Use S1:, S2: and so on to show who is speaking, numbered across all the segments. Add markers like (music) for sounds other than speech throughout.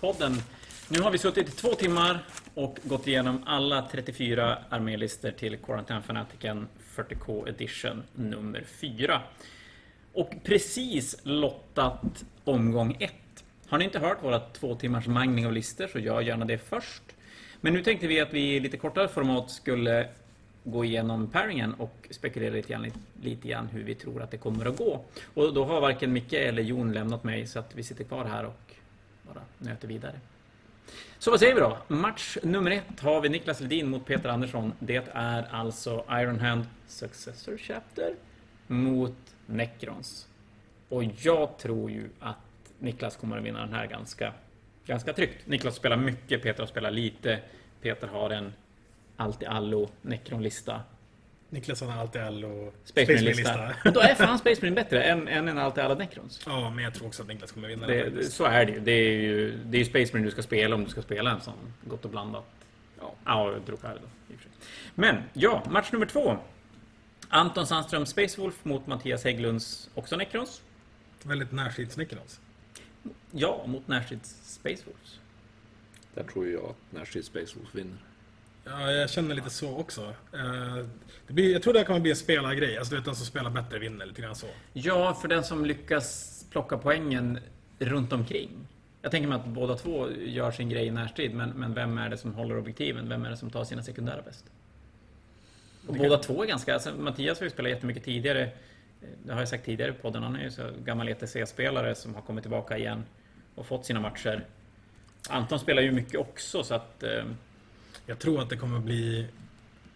S1: Podden. Nu har vi suttit i två timmar och gått igenom alla 34 armélistor till Quarantine Fanaticen 40K Edition nummer 4. Och precis lottat omgång 1. Har ni inte hört våra två timmars mangling av listor så gör gärna det först. Men nu tänkte vi att vi i lite kortare format skulle gå igenom pairingen och spekulera lite grann, lite grann hur vi tror att det kommer att gå. Och då har varken Micke eller Jon lämnat mig så att vi sitter kvar här och bara nöter vidare. Så vad säger vi då? Match nummer ett har vi Niklas Ledin mot Peter Andersson. Det är alltså Iron Hand Successor Chapter mot Necrons. Och jag tror ju att Niklas kommer att vinna den här ganska, ganska tryggt. Niklas spelar mycket, Peter spelar lite. Peter har en allt-i-allo Necron-lista
S2: Niklas har alltid allo
S1: Space Marine-lista. Men då är fan Space Marine bättre än, än en allt alla Necrons.
S2: Ja, men jag tror också att Niklas kommer vinna
S1: det. Så är det ju. Det är ju det är Space Marine du ska spela om du ska spela en sån gott och blandat. Ja, ja Drukari då. i och för sig. Men ja, match nummer två. Anton Sandström Space Wolf mot Mattias Hägglunds också Necrons.
S2: Väldigt närstrids Necrons.
S1: Ja, mot närstrids Space Wolves.
S3: Där tror jag att närstrids Space Wolf vinner.
S2: Ja, jag känner lite så också. Eh, det blir, jag tror det här kommer bli en spelargrej. Alltså du vet, den som spelar bättre vinner lite grann så.
S1: Ja, för den som lyckas plocka poängen runt omkring. Jag tänker mig att båda två gör sin grej i närstrid, men, men vem är det som håller objektiven? Vem är det som tar sina sekundära bäst? Och båda två är ganska... Alltså, Mattias har ju spelat jättemycket tidigare. Det har jag sagt tidigare på podden. Han är ju så gammal ETC-spelare som har kommit tillbaka igen och fått sina matcher. Anton spelar ju mycket också, så att...
S2: Jag tror att det kommer bli...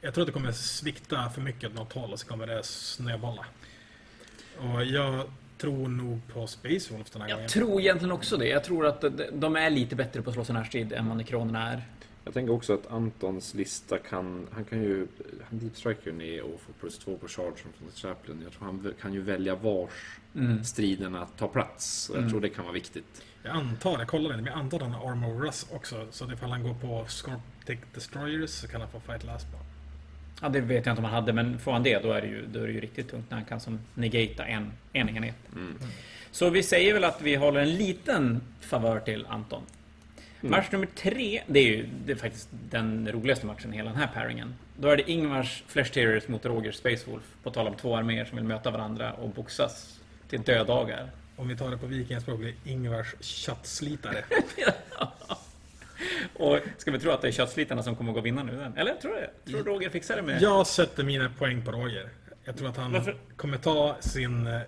S2: Jag tror att det kommer svikta för mycket åt något håll och så kommer det snöbolla. Och jag tror nog på Space Wolf den här
S1: jag
S2: gången.
S1: Jag tror egentligen också det. Jag tror att de är lite bättre på att slå sig närstrid än vad Nekronerna är.
S3: Jag tänker också att Antons lista kan... Han kan ju... Han deepstriker ner och får plus två på chargen från Chaplin. Jag tror han kan ju välja vars mm. striderna tar plats. Och jag mm. tror det kan vara viktigt.
S2: Jag antar, jag kollade inte, men jag antar att han har Armor Russ också. Så ifall han går på Scorpic Destroyers så kan han få Fight Last Blow.
S1: Ja, det vet jag inte om han hade, men får han det då är det ju, då är det ju riktigt tungt när han kan som negata en, en enhet. Mm. Så vi säger väl att vi håller en liten favör till Anton. Mm. Match nummer tre, det är ju det är faktiskt den roligaste matchen i hela den här pairingen. Då är det Ingvars Flesh Terriers mot Rogers Space Wolf. På tal om två arméer som vill möta varandra och boxas till dödagar.
S2: Om vi tar det på vikingaspråk blir Ingvars köttslitare. (laughs)
S1: och ska vi tro att det är köttslitarna som kommer att gå vinna nu? Den? Eller tror du Tror du Roger fixar det med...
S2: Jag sätter mina poäng på Roger. Jag tror att han Varför? kommer ta sin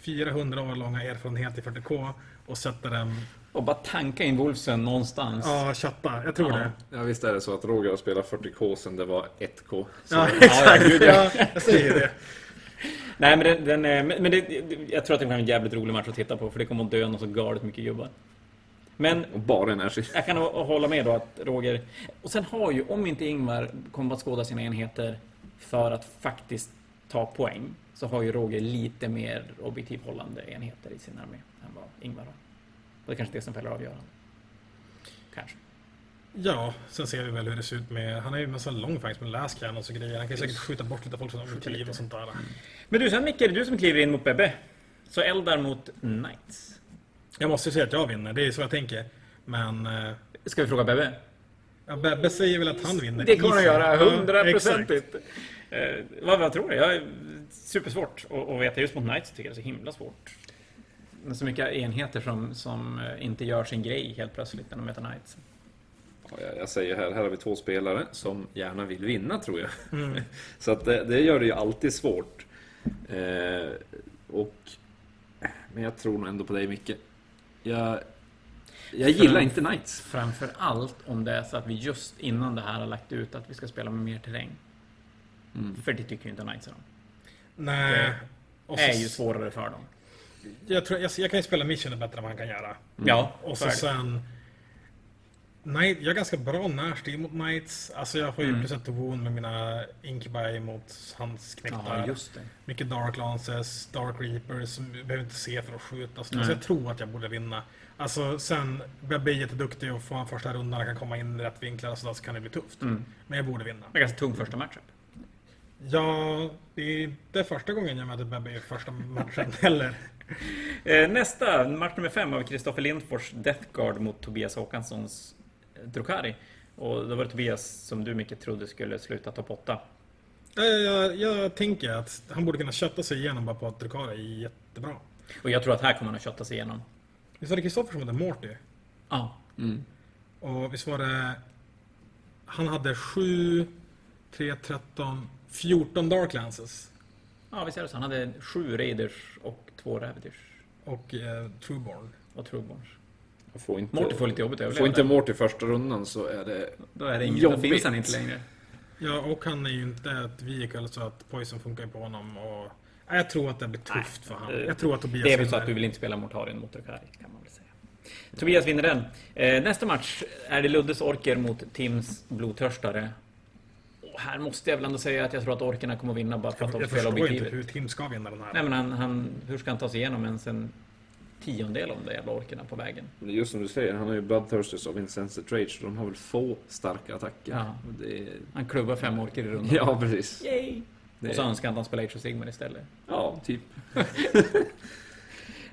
S2: 400 år långa erfarenhet i 40K och sätta den
S1: och bara tanka in Wolfsen någonstans.
S2: Ja, chatta. Jag tror ja. det.
S3: Ja, visst är det så att Roger har spelat 40K sen det var 1K.
S2: Så... Ja, exakt. Ja, jag säger det.
S1: Nej, men, den, den är, men det, jag tror att det kommer en jävligt rolig match att titta på. För det kommer att dö något så galet mycket gubbar. Men
S3: och bara energi.
S1: jag kan hålla med då att Roger... Och sen har ju, om inte Ingvar kommer att skåda sina enheter för att faktiskt ta poäng. Så har ju Roger lite mer objektiv hållande enheter i sin armé än vad Ingvar har. Och det är kanske det som fäller avgörande. Kanske.
S2: Ja, sen ser vi väl hur det ser ut med... Han har ju en massa longfangs med läskan och så grejer. Han kan ju säkert skjuta bort lite folk från objektiv och sånt där.
S1: Men du, sen Micke, det är du som kliver in mot Bebbe. Så Eldar mot Knights.
S2: Jag måste ju säga att jag vinner, det är så jag tänker. Men... Eh,
S1: Ska vi fråga Bebbe?
S2: Ja, Bebbe säger väl att han vinner.
S1: Det kommer han göra, hundraprocentigt. Ja, eh, vad, vad tror du? Jag är supersvårt att veta just mot Knights tycker jag det är så himla svårt. Det är så mycket enheter som, som eh, inte gör sin grej helt plötsligt när de möter Knights.
S3: Jag säger här, här har vi två spelare som gärna vill vinna tror jag. Mm. (laughs) Så att det, det, gör det ju alltid svårt. Eh, och, men jag tror nog ändå på dig Micke. Jag, jag gillar Fram, inte Knights.
S1: Framför allt om det är så att vi just innan det här har lagt ut att vi ska spela med mer terräng. Mm. För det tycker ju inte Knights om.
S2: Nej.
S1: Det är ju svårare för dem.
S2: Jag, tror, jag, jag kan ju spela Mission bättre än vad han kan göra.
S1: Mm. Ja,
S2: och så sen Nej, jag är ganska bra närstrid mot Knights. Alltså jag får ju mm. plus ett wound med mina Incubi mot hans knäcktar.
S1: Ja, just det.
S2: Mycket Dark Lances, Dark Reapers. Behöver inte se för att skjuta. Så jag tror att jag borde vinna. Alltså sen blir jag jätteduktig och får en första rundan kan komma in i rätt vinklar och så, så kan det bli tufft. Mm. Men jag borde vinna.
S1: Det är ganska tung första matchup.
S2: Ja, det är inte första gången jag möter Bebbe i första matchen (laughs) heller.
S1: Eh, Nästa, match nummer fem av Kristoffer Lindfors Death Guard mot Tobias Håkanssons Drukari. Och då var det Tobias som du mycket trodde skulle sluta topp 8.
S2: Jag, jag, jag tänker att han borde kunna kötta sig igenom bara på att Drukari är jättebra.
S1: Och jag tror att här kommer han att kötta sig igenom.
S2: Visst var det Kristoffer som hade Morty?
S1: Ja,
S2: Och visst var det... Han hade 7, 3, 13, 14 Darklances.
S1: ja visst är det så. Han hade sju Raiders och två Ravagers.
S2: Och eh, Trueborn.
S1: Och Trueborns.
S3: Jag får inte,
S1: Morty får lite jobbigt att
S3: Får
S1: överleva.
S3: inte
S1: där.
S3: Morty första rundan så är det...
S1: Då är det ingen, då
S3: Jobbigt.
S1: finns han inte längre.
S2: Ja, och han är ju inte ett vehicle så att Poison funkar på honom. Och... Nej, jag tror att det blir tufft för honom. Jag tror att Tobias
S1: Det är väl så att du vill inte spela Mortarien mot Drukari, kan man väl säga. Tobias vinner den. Eh, nästa match är det Luddes Orker mot Tims Blodtörstare. Och här måste jag väl ändå säga att jag tror att Orkerna kommer att vinna bara för att
S2: Jag,
S1: de
S2: jag
S1: spelar
S2: förstår inte
S1: objektivet.
S2: hur Tim ska vinna den här.
S1: Nej men han, han, hur ska han ta sig igenom ens en tiondel av de jävla Orkerna på vägen?
S3: Men Just som du säger, han har ju Bloodthirsters och Incensed Rage. De har väl få starka attacker.
S1: Ja.
S3: Är...
S1: Han klubbar fem Orker i (laughs) rundan.
S3: Ja, precis.
S1: Yay!
S3: Det
S1: Och så önskar han att han spelar Age of Sigmar istället.
S3: Ja, typ. (laughs)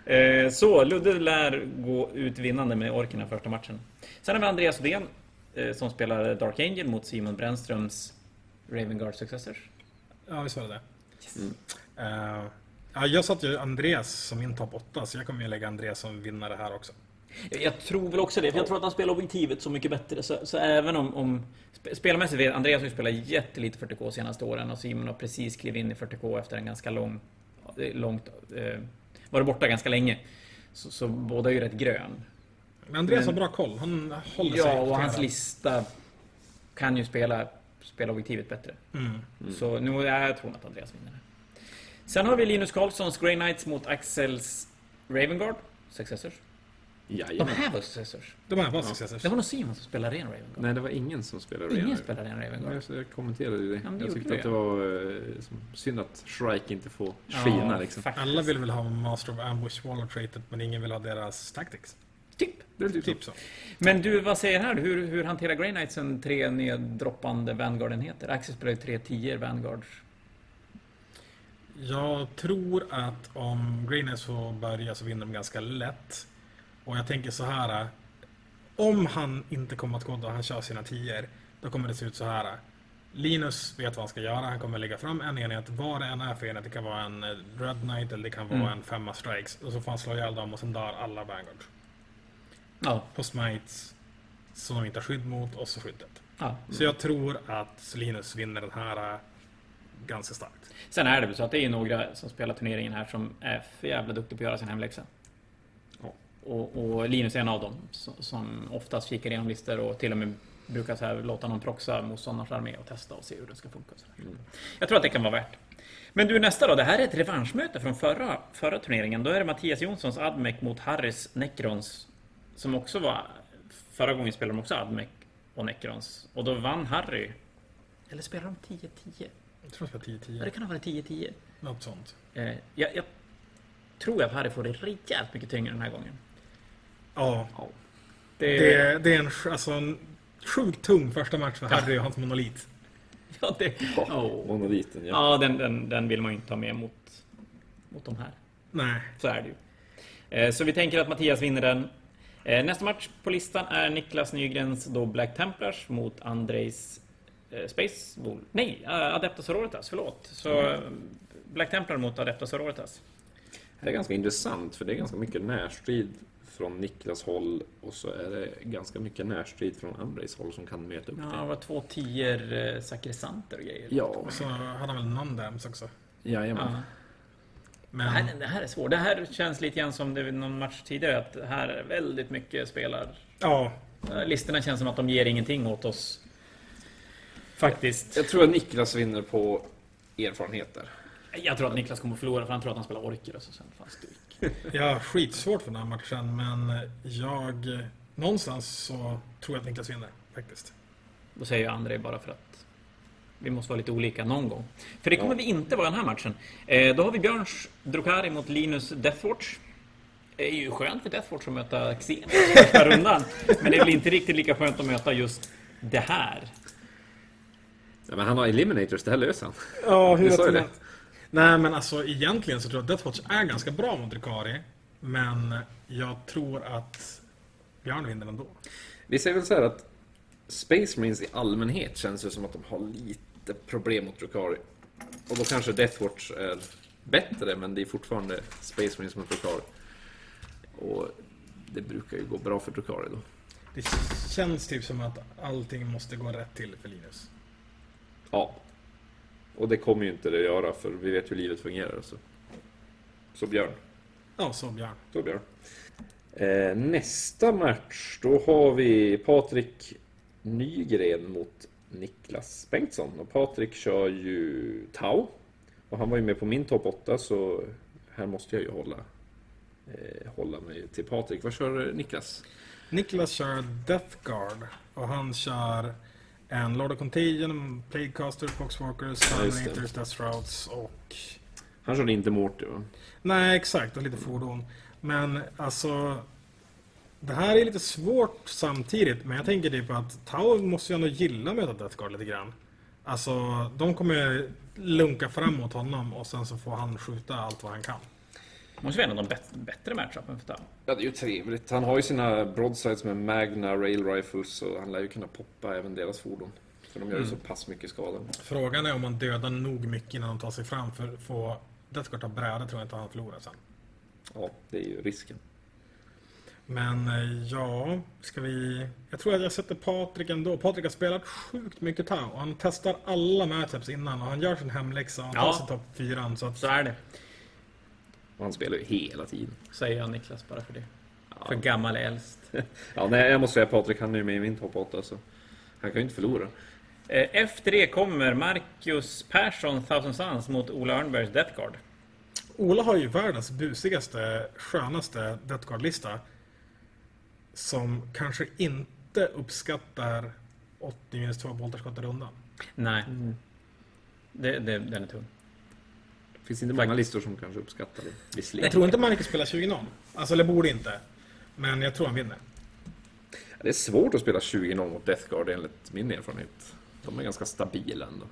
S1: Eh, Så, Ludde lär gå ut vinnande med Orkerna första matchen. Sen har vi Andreas Odén eh, som spelar Dark Angel mot Simon Brännströms Ravengard Successors.
S2: Ja, visst var det det.
S3: Mm.
S2: Eh, ja, jag satte ju Andreas som min topp 8, så jag kommer ju lägga Andreas som vinnare här också.
S1: Jag tror väl också det, för jag tror att han spelar objektivet så mycket bättre. Så, så även om, om sp- Spelmässigt vet Andreas har ju spelat jättelite 40K de senaste åren och Simon har precis klivit in i 40K efter en ganska lång... eh, Långt... Eh, varit borta ganska länge. Så, så båda är ju rätt grön.
S2: Men Andreas
S1: Men-
S2: har bra koll. Han håller sig
S1: Ja, och hans lista kan ju spela, spela objektivet bättre.
S2: Mm.
S1: Så nu, ja, jag tror att Andreas vinner det. Sen har vi Linus Karlssons Grey Knights mot Axels Ravengard. Successors. De
S3: Jajamän.
S1: här var Successors.
S2: De här var successors.
S1: Det var nog Simon som spelade ren Ravengard.
S3: Nej, det var ingen som spelade
S1: Ingen
S3: Ren.
S1: spelade ren Ravengard.
S3: Ja, så jag kommenterade ju det.
S1: Ja, det
S3: jag tyckte
S1: du,
S3: att det var eh, som, synd att Shrike inte får skina liksom.
S1: faktiskt.
S2: Alla vill väl ha Master of Ambush Waller Traded, men ingen vill ha deras Tactics.
S1: Typ.
S3: Det är typ.
S2: Typ så.
S1: Men du, vad säger här? Hur, hur hanterar Grey Knightsen tre neddroppande Vanguard-enheter? Axel spelar ju tre 10 Vanguards.
S2: Jag tror att om Greenness får börja så vinner de ganska lätt. Och jag tänker så här. Om han inte kommer att gå då han kör sina tior, då kommer det se ut så här. Linus vet vad han ska göra. Han kommer lägga fram en enhet, vad det än är för enhet. Det kan vara en eh, Red Knight eller det kan vara
S1: Mm.
S2: en femma strikes. Och så får han slå ihjäl dem och sen dör alla Vanguard.
S1: Ja.
S2: På smites som de inte har skydd mot och så skyddet.
S1: ja.
S2: Så jag tror att Linus vinner den här eh, ganska starkt.
S1: Sen är det väl så att det är några som spelar turneringen här som är för jävla duktiga på att göra sin hemläxa.
S3: Ja.
S1: Och, och Linus är en av dem som, oftast kikar igenom listor och till och med brukar så här låta någon proxa motståndarens armé och testa och se hur det ska funka.
S3: Mm.
S1: Jag tror att det kan vara värt. Men du, nästa då. Det här är ett revanschmöte från förra, förra turneringen. Då är det Mattias Jonssons Admec mot Harrys Necrons. Som också var... Förra gången spelade de också Admec och Necrons. Och då vann Harry. Eller spelade de 10-10?
S2: Jag tror att det var
S1: Ja, det
S2: 10-10.
S1: kan ha varit 10-10.
S2: Något sånt.
S1: Eh, jag, jag tror att Harry får det rejält mycket tyngre den här gången.
S2: Ja,
S3: Ja.
S1: Det,
S2: det, det är en, alltså, en sjukt tung första match för Harry och hans monolit. (laughs)
S1: ja, det, oh.
S3: monoliten, ja.
S1: ja den, den, den vill man ju inte ta med mot, mot de här.
S2: Nej.
S1: Så är det ju. Eh, Så vi tänker att Mattias vinner den. Eh, Nästa match på listan är Niklas Nygrens då Black Templars mot Andrejs Space Bull. Nej, eh, Adeptus Sororitas, förlåt. Så eh, Black Templar mot Adeptus Sororitas.
S3: Det är ganska intressant för det är ganska mycket närstrid från Niklas håll och så är det ganska mycket närstrid från Ambrays håll som kan möta upp
S1: Ja, det
S3: det.
S1: var två tior eh, sakrisanter och grejer.
S3: Ja,
S2: Och så hade han väl non-dams också.
S3: jajamän.
S1: Ja.
S2: Men
S1: Det, här, det här är svårt. Det här känns lite grann som det var någon match tidigare, att det här är väldigt mycket spelar.
S2: ja,
S1: Eh, Listorna känns som att de ger ingenting åt oss. Faktiskt.
S3: Jag tror att Niklas vinner på erfarenheter.
S1: Jag tror att Niklas kommer att förlora för han tror att han spelar orker och så sen fan stryk. (laughs)
S2: jag har skitsvårt för den här matchen, men jag... Någonstans så tror jag att Niklas vinner, faktiskt.
S1: Då säger jag André bara för att vi måste vara lite olika någon gång. För det kommer
S3: Ja.
S1: vi inte vara den här matchen. Eh, då har vi Björns Drukari mot Linus Deathwatch. Det är ju skönt för Deathwatch att möta Xenos i första (laughs) rundan. Men det är väl inte riktigt lika skönt att möta just det här.
S3: Ja, men han har eliminators, det här löser han.
S2: Ja,
S3: hur (laughs) sa ju det.
S2: Nej, men alltså egentligen så tror jag att Deathwatch är ganska bra mot Drukari. Men jag tror att Björn vinner ändå.
S3: Vi säger väl så här att Space Marines i allmänhet känns det som att de har lite problem mot Drukari. Och då kanske Deathwatch är bättre, men det är fortfarande Space Marines mot Drukari. Och det brukar ju gå bra för Drukari då.
S2: Det känns typ som att allting måste gå rätt till för Linus.
S3: Ja. Och det kommer ju inte det göra, för vi vet hur livet fungerar. Så, så Björn.
S2: Ja, så Björn.
S3: Så Björn. Eh, nästa match, då har vi Patrik Nygren mot Niklas Bengtsson. Och Patrik kör ju Tau. Och han var ju med på min topp 8, så här måste jag ju hålla, eh, hålla mig till Patrik. Vad kör Niklas?
S2: Niklas kör Death Guard och han kör en Lord of Contagion, Plaguecaster,
S3: Ja, just det.
S2: Terminators, Death Shrouds och...
S3: Han körde inte Morty va?
S2: Nej, exakt. Och lite fordon. Men alltså... Det här är lite svårt samtidigt, men jag tänker typ att Tau måste ju ändå gilla möta Death Guard lite grann. Alltså, de kommer lunka framåt honom och sen så får han skjuta allt vad han kan.
S1: Måste vara en av de bättre matchupen för Tau.
S3: Ja, det är ju trevligt. Han har ju sina broadsides med Magna Rail Rifles och han lär ju kunna poppa även deras fordon. För de gör ju så pass mycket skada.
S2: Frågan är om man dödar nog mycket innan de tar sig fram för att få Death Guard ta bräda tror jag inte han förlorar sen.
S3: Ja, det är ju risken.
S2: Men eh, ja, ska vi... Jag tror att jag sätter Patrik ändå. Patrik har spelat sjukt mycket Tau. Han testar alla matchups innan och han gör sin hemläxa. Han tar
S1: Ja.
S2: sig topp fyran. Så att,
S1: Så är det.
S3: Och han spelar ju hela tiden.
S1: Säger jag Niklas bara för det.
S3: Ja.
S1: För gammal är äldst. (laughs)
S3: Ja, nej, jag måste säga Patrik, han är ju med i min topp 8 så han kan ju inte förlora.
S1: Eh, Efter det kommer Marcus Persson, Thousand Suns, mot Ola Örnbergs Death Guard.
S2: Ola har ju världens busigaste, skönaste Death Guard-lista. Som kanske inte uppskattar 80 minus 2 boltarskott i rundan.
S1: Nej. Det, det, den är tung.
S3: Det finns inte många listor som kanske uppskattar det.
S2: Jag tror inte Marcus spelar 20-0. Alltså, eller borde inte. Men jag tror han vinner.
S3: Det är svårt att spela 20-0 mot Death Guard enligt min erfarenhet. De är ganska stabila ändå.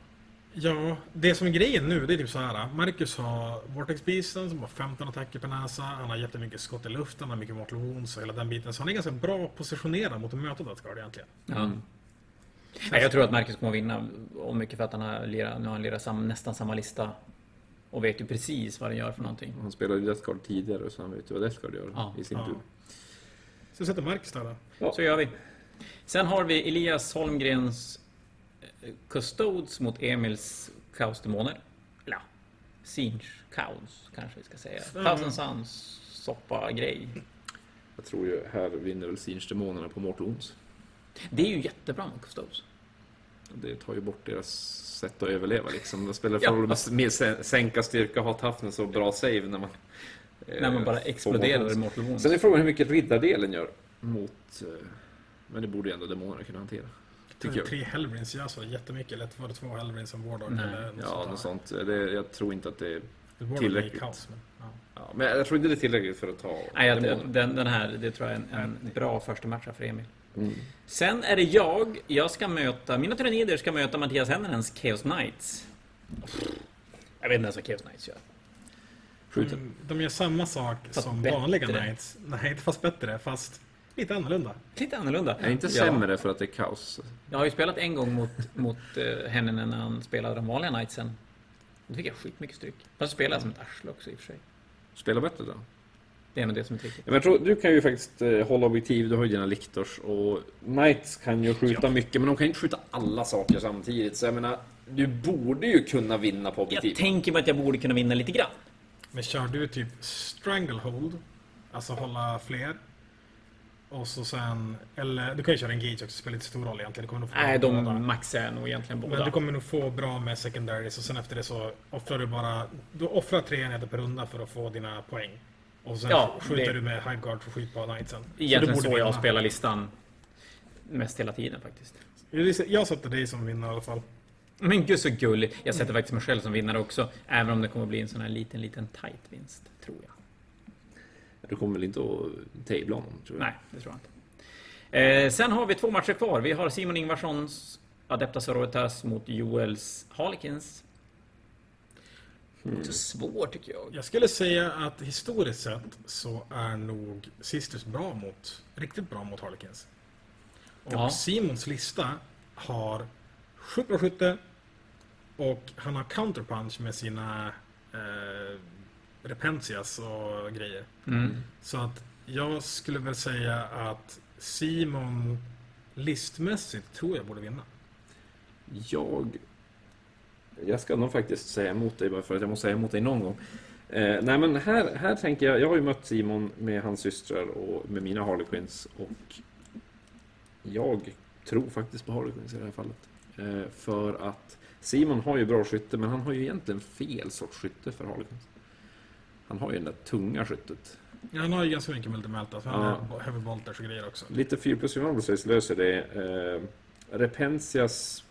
S2: Ja, det som är grejen nu, det är typ så här. Marcus har Vortex Beasten som har 15 attacker per näsa. Han har jättemycket skott i luften, han har mycket mortal wounds och hela den biten. Så han är ganska bra positionerad mot att möta Death Guard egentligen.
S1: Ja. Nej, jag tror att Marcus kommer att vinna. Och mycket för att han har lirat, nu har han lirat sam, nästan samma lista. Och vet ju precis vad den gör för någonting.
S3: Han spelade ju Death Guard tidigare så han vet ju vad Death Guard gör
S1: Ja.
S3: i sin
S2: Ja.
S3: tur.
S2: Så sätter Marcus där då.
S1: Så gör vi. Sen har vi Elias Holmgrens eh, Custodes mot Emils Kaosdemoner. Eller ja, Sinch Kaos kanske vi ska säga.
S2: Mm.
S1: Thousand Suns soppa-grej.
S3: Jag tror ju här vinner väl Sinch-demonerna på Mortal Wounds.
S1: Det är ju jättebra med Custodes.
S3: Det tar ju bort deras sätt att överleva liksom. Det spelar
S1: Ja.
S3: för roll med med sä- sänka styrka, ha toughness och bra save när man... eh,
S1: När man bara exploderar i. Mortal Wounds.
S3: Sen är frågan hur mycket riddardelen gör mot... eh, Men det borde ju ändå demonerna kunna hantera. Tycker jag.
S2: Tre Hellbrins gör så jättemycket. Eller var det två Hellbrins som Wardog?
S1: Nej.
S2: Eller något
S3: Ja,
S2: sånt
S3: något sånt. Det, jag tror inte att det är... Tillräckligt.
S2: kaos, men, ja.
S3: Ja, men jag tror inte det är tillräckligt för att ta
S1: Nej, jag, den, den här, det tror jag är en, en bra första match för Emil.
S3: Mm.
S1: Sen är det jag. Jag ska möta, mina tyrannider ska möta Mattias Hennenens Chaos Knights. Jag vet inte ens vad Chaos Knights gör.
S3: Skjuten.
S2: Mm, De gör samma sak
S1: Fast
S2: som
S1: bättre.
S2: vanliga Knights. Nej, inte fast bättre. Fast lite annorlunda.
S1: Lite annorlunda.
S3: Är inte
S1: Ja.
S3: sämre för att det är kaos.
S1: Jag har ju spelat en gång mot, mot uh, Hennenen när han spelade de vanliga Knightsen. Då fick jag skitmycket stryk. Fast spelade jag som ett arsle också i och för sig.
S3: Spela bättre då.
S1: Det är nog det som är tricket.
S3: Ja, men jag tror, du kan ju faktiskt eh, hålla objektiv, du har ju dina liktors och Knights kan ju skjuta mycket men de kan ju inte skjuta alla saker samtidigt. Så jag menar, du borde ju kunna vinna på
S1: Jag
S3: objektiv.
S1: tänker mig att jag borde kunna vinna lite grann.
S2: Men kör du typ stranglehold, alltså hålla fler. Och så sen, eller du kan ju köra engage också, det spelar inte stor roll egentligen. Du kommer nog få
S1: Nej,
S2: båda.
S1: de maxar jag nog egentligen båda.
S2: Men du kommer nog få bra med secondaries och sen efter det så offrar du bara, du offrar tre enheter per runda för att få dina poäng. Och sen
S1: Ja,
S2: skjuter
S1: det-
S2: du med high guard för skit på knightsen.
S1: Egentligen
S2: du
S1: så,
S2: borde
S1: jag spelar listan mest hela tiden faktiskt.
S2: Jag sätter dig som vinnare i alla fall.
S1: Men gud så gullig. Jag sätter faktiskt mig själv som vinnare också. Även om det kommer bli en sån här liten, liten tight vinst. Tror jag.
S3: Du kommer väl inte att tabla honom, tror jag.
S1: Nej, det tror jag inte. Eh, sen har vi två matcher kvar. Vi har Simon Ingvarssons Adepta Sororitas mot Joels Harlequins. Också svår tycker jag.
S2: Jag skulle säga att historiskt sett så är nog Sisters bra mot, riktigt bra mot Harlequins. Och
S1: Ja.
S2: Simons lista har sjukt bra skytte och han har counterpunch med sina eh, repentias och grejer.
S1: Mm.
S2: Så att jag skulle väl säga att Simon listmässigt tror jag borde vinna.
S3: Jag... Jag ska nog faktiskt säga emot dig bara för att jag måste säga emot dig någon gång. Eh, nej men här, här tänker jag, jag har ju mött Simon med hans systrar och med mina Harlequins och jag tror faktiskt på Harlequins i det här fallet. Eh, för att Simon har ju bra skytte men han har ju egentligen fel sorts skytte för Harlequins. Han har ju det där tunga skyttet.
S2: Ja, han har ju ganska mycket multimelta, så han
S3: Ja.
S2: har heavy bolters och grejer också.
S3: Lite 4 plus 4 Precis löser det. Eh, Repensias...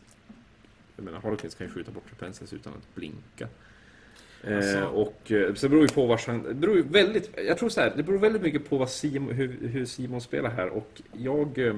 S3: Jag menar, Harlequins kan ju skjuta bort Repensias utan att blinka. Eh,
S2: Alltså-
S3: och eh, så det beror ju på vars han... Det beror ju väldigt... Jag tror så här, det beror väldigt mycket på vad Simon, hur, hur Simon spelar här och jag... Eh,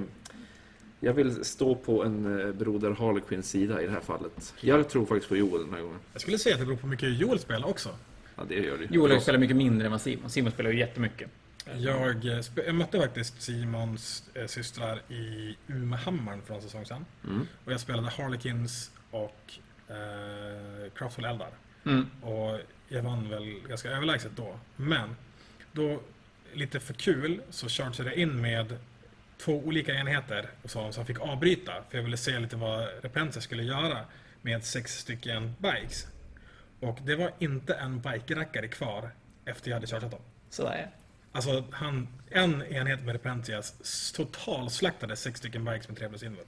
S3: jag vill stå på en eh, broder Harlequins sida i det här fallet. Jag tror faktiskt på Joel den här gången.
S2: Jag skulle säga att det beror på hur mycket Joel spelar också.
S3: Ja, det gör det.
S1: Joel spelar mycket mindre än vad Simon. Simon spelar ju jättemycket.
S2: Jag, jag mötte faktiskt Simons systrar i Umehammaren för en säsong sedan.
S3: Mm.
S2: Och jag spelade Harlequins och eh, Craftful Eldar.
S1: Mm.
S2: Och jag vann väl ganska överlägset då. Men då, lite för kul, så chargeade jag in med två olika enheter och sa som fick avbryta. För jag ville se lite vad Repentia skulle göra med sex stycken bikes. Och det var inte en bike-rackare kvar efter jag hade chargeat dem.
S1: Sådär
S2: Alltså, han, en enhet med Repentias totalslaktade sex stycken bikes med 3 plus inver.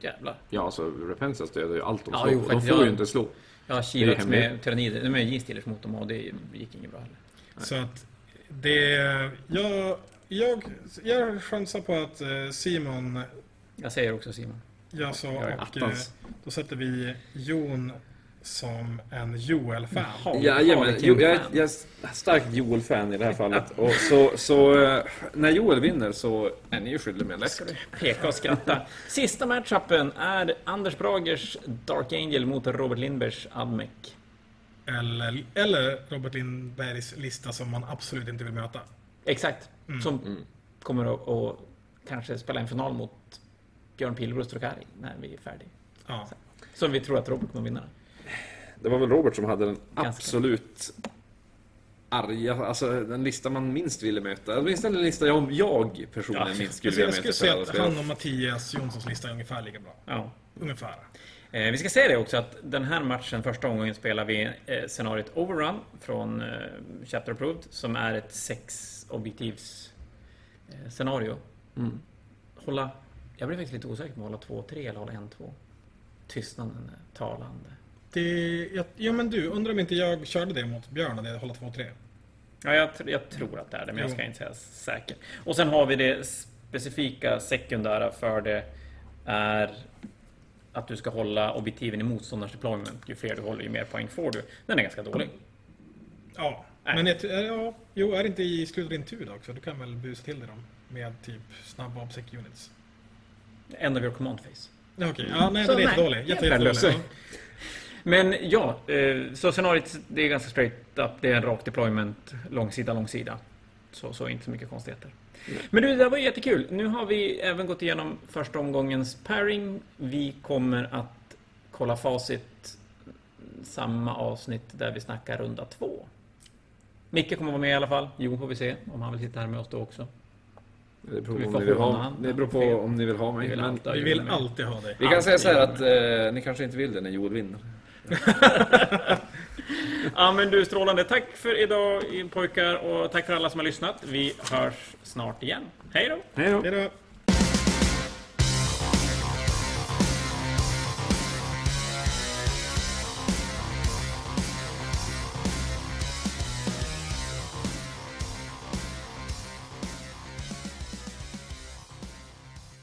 S1: Jävlar.
S3: Ja, alltså Repensias dödar ju allt de
S1: Ja,
S3: slår.
S1: jo,
S3: de får
S1: ja.
S3: ju inte slå.
S1: Jag har kilat med tyrannider, med G-stealers mot dem och det gick inget bra heller.
S2: Så att det... Jag, jag, jag chansar på att eh, Simon
S1: Jag säger också Simon. Jag är
S2: och eh,
S3: attans.
S2: då sätter vi Jon som en Joel-fan.
S1: Jaha.
S3: Jajamän, jag, är- jag är starkt Joel-fan i det här fallet. (laughs) Och så, så eh, när Joel vinner så är ni ju skyldiga med en läsk.
S1: Peka och skratta. (laughs) Sista matchupen är Anders Bragers Dark Angel mot Robert Lindbergs Admec.
S2: Eller, eller Robert Lindbergs lista som man absolut inte vill möta.
S1: Exakt. Som kommer att, att kanske spela en final mot Björn Pilbro Strokari när vi är färdiga.
S2: Ja.
S1: Så vi tror att Robert kommer vinna.
S3: Det var väl Robert som hade den
S1: Ganska.
S3: absolut arga, alltså den lista man minst ville möta. Åtminstone den lista jag, jag personligen
S1: Ja,
S3: minst skulle
S2: Jag,
S3: vilja
S2: jag skulle
S3: möta.
S2: säga att han och Mattias Jonssons lista är ungefär lika bra.
S1: Ja.
S2: Ungefär.
S1: Eh, vi ska säga det också att den här matchen, första omgången, spelar vi eh, scenariot Overrun från eh, Chapter Approved, som är ett sex objektivs eh, scenario.
S3: Mm.
S1: Hålla... Jag blir faktiskt lite osäker på att hålla 2-3 eller hålla 1-2. Tystnaden är talande.
S2: Det, ja, ja men du, undrar om inte jag körde det mot Björn och det hålla 2-3?
S1: Ja, jag, jag tror att det är det, men jag ska inte säga säkert. Och sen har vi det specifika sekundära för det är att du ska hålla objektiven i motståndarens deployment. Ju fler du håller, ju mer poäng får du. Den är ganska dålig.
S2: Ja.
S1: Nej.
S2: Men jag, tror- ja, jo, är det inte i slutet av din tur då också? Du kan väl busa till dig dem med typ snabba obsec units?
S1: End of your command phase.
S2: Ja, Okej, ja, nej,
S1: Så
S2: den är jättedålig. jättedålig.
S1: Men ja, eh, så scenariot det är ganska straight up. Det är en rak deployment, långsida, långsida. Så, så inte så mycket konstigheter. Men du, det där var ju jättekul. Nu har vi även gått igenom första omgångens pairing. Vi kommer att kolla facit samma avsnitt där vi snackar runda två. Micke kommer vara med i alla fall. Jo, får vi se om han vill sitta här med oss då också.
S3: Det beror, på om ni ha, det beror på om ni vill ha mig.
S1: Vi vill
S3: Men
S1: alltid ha
S2: Vi vill alltid ha dig.
S3: vi kan säga så här
S1: Alltid
S3: att eh, ni kanske inte vill det när Joel vinner. (laughs)
S1: Ja men du strålande. Tack för idag pojkar och tack för alla som har lyssnat. Vi hörs snart igen. Hej då!
S3: Hej då!
S2: Hej då!